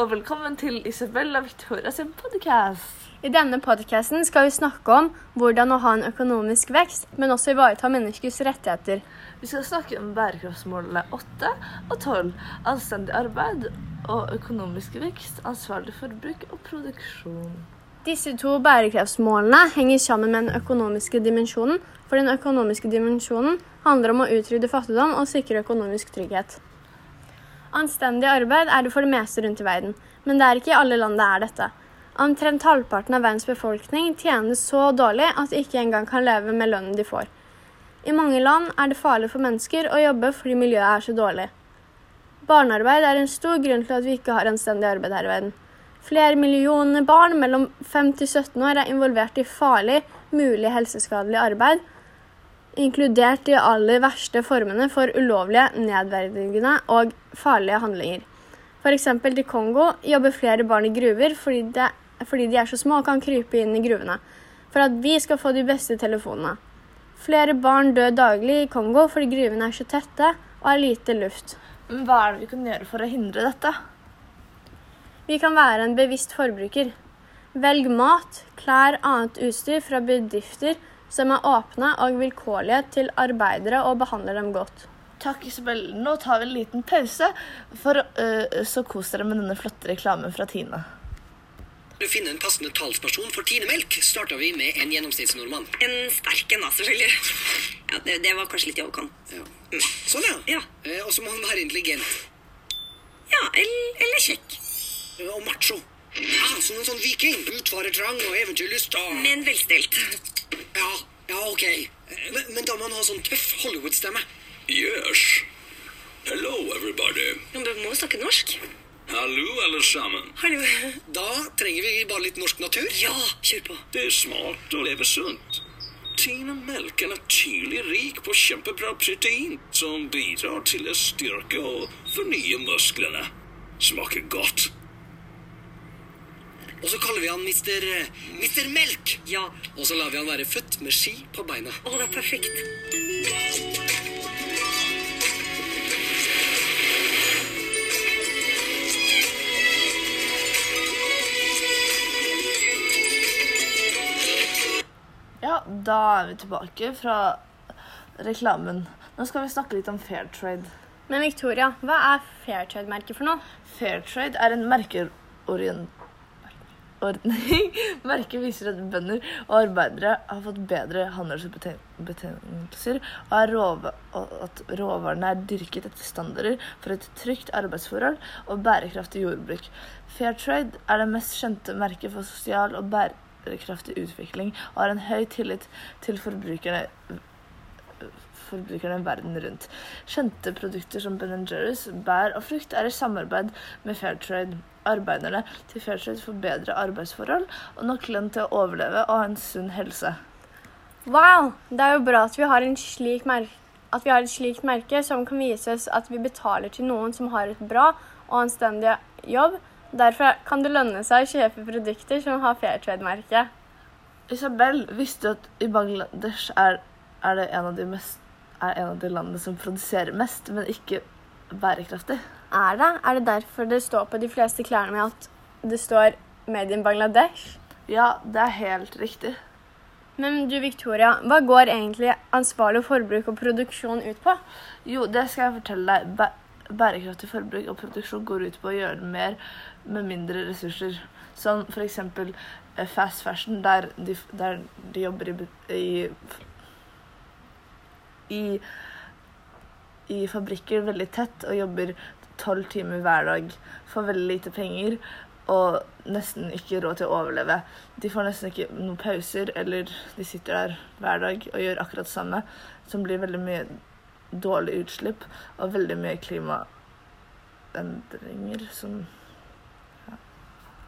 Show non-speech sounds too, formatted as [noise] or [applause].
og velkommen til Isabella Victoria sin podcast. I denne podcasten skal vi snakke om hvordan å ha en økonomisk vekst, men også ivareta menneskers rettigheter. Vi skal snakke om bærekraftsmålene 8 og 12. Anstendig arbeid og økonomisk vekst, ansvarlig forbruk og produksjon. Disse to bærekraftsmålene henger sammen med den økonomiske dimensjonen, for den økonomiske dimensjonen handler om å utrydde fattigdom og sikre økonomisk trygghet. Anstendig arbeid er det for det meste rundt i verden, men det er ikke i alle land det er dette. Omtrent halvparten av verdens befolkning tjener så dårlig at de ikke engang kan leve med lønnen de får. I mange land er det farlig for mennesker å jobbe fordi miljøet er så dårlig. Barnearbeid er en stor grunn til at vi ikke har anstendig arbeid her i verden. Flere millioner barn mellom 5 til 17 år er involvert i farlig, mulig helseskadelig arbeid, inkludert de aller verste formene for ulovlige, nedverdigende og farlige handlinger. F.eks. i Kongo jobber flere barn i gruver fordi, det, fordi de er så små og kan krype inn i gruvene, for at vi skal få de beste telefonene. Flere barn dør daglig i Kongo fordi gruvene er så tette og har lite luft. Men hva er det vi kan gjøre for å hindre dette? Vi kan være en bevisst forbruker. Velg mat, klær, annet utstyr fra bedrifter som er åpne og vilkårlige til arbeidere og behandler dem godt. Takk, Isabel. Nå tar vi en liten pause, for uh, så kos dere med denne flotte reklamen fra Tina. For å finne en passende talsperson for Tine Melk starta vi med en gjennomsnittsnordmann. En sterk en, da, selvfølgelig. Ja, det, det var kanskje litt i overkant. Ja. Sånn, ja. Ja. Eh, Og så må han være intelligent. Ja, eller, eller kjekk. Eh, Og macho. Ja, Som en sånn viking. Utfarertrang og eventyrlyst. Og... Men velstelt. Ja, ja, ok. Men, men da må han ha sånn tøff Hollywood-stemme. Yes. Hello, everybody. Men du må jo snakke norsk. Hallo, alle sammen. Hallo. Da trenger vi bare litt norsk natur. Ja, kjør på. Det er smart å leve sunt. Tina Melk er naturlig rik på kjempebra protein som bidrar til å styrke og fornye musklene. Smaker godt. Og så kaller vi han Mister Mister Melk. Ja. Og så lar vi han være født med ski på beina. Å, det er perfekt. Ja, da er vi tilbake fra reklamen. Nå skal vi snakke litt om fair trade. Men Victoria, hva er Fairtrade-merket for noe? Fair trade er en merkeorient... Ordning. [laughs] Merket viser at bønder og arbeidere har fått bedre handelsbetingelser, og, råva- og at råvarene er dyrket etter standarder for et trygt arbeidsforhold og bærekraftig jordbruk. Fair trade er det mest kjente merket for sosial og bærekraftig utvikling, og har en høy tillit til forbrukerne forbrukerne verden rundt. Kjente produkter som Ben Jerry's, bær og frukt er i samarbeid med Fairtrade. Arbeiderne til Fairtrade får bedre arbeidsforhold og nok lønn til å overleve og ha en sunn helse. Wow! Det er jo bra at vi har, en slik merke at vi har et slikt merke som kan vise oss at vi betaler til noen som har et bra og anstendig jobb. Derfor kan det lønne seg å kjøpe produkter som har Fairtrade-merke. Isabel, visste du at i Bangladesh er, er det en av de mest en av de landene som produserer mest, men ikke bærekraftig? Er det? Er det derfor det står på de fleste klærne med at det står 'Made in Bangladesh'? Ja, det er helt riktig. Men du Victoria, hva går egentlig ansvarlig forbruk og produksjon ut på? Jo, det skal jeg fortelle deg. Bæ bærekraftig forbruk og produksjon går ut på å gjøre mer med mindre ressurser. Som f.eks. fast fashion, der de, der de jobber i, i, i i fabrikker veldig tett og jobber tolv timer hver dag for veldig lite penger og nesten ikke råd til å overleve. De får nesten ikke noen pauser, eller de sitter der hver dag og gjør akkurat det samme, som blir veldig mye dårlig utslipp og veldig mye klimaendringer som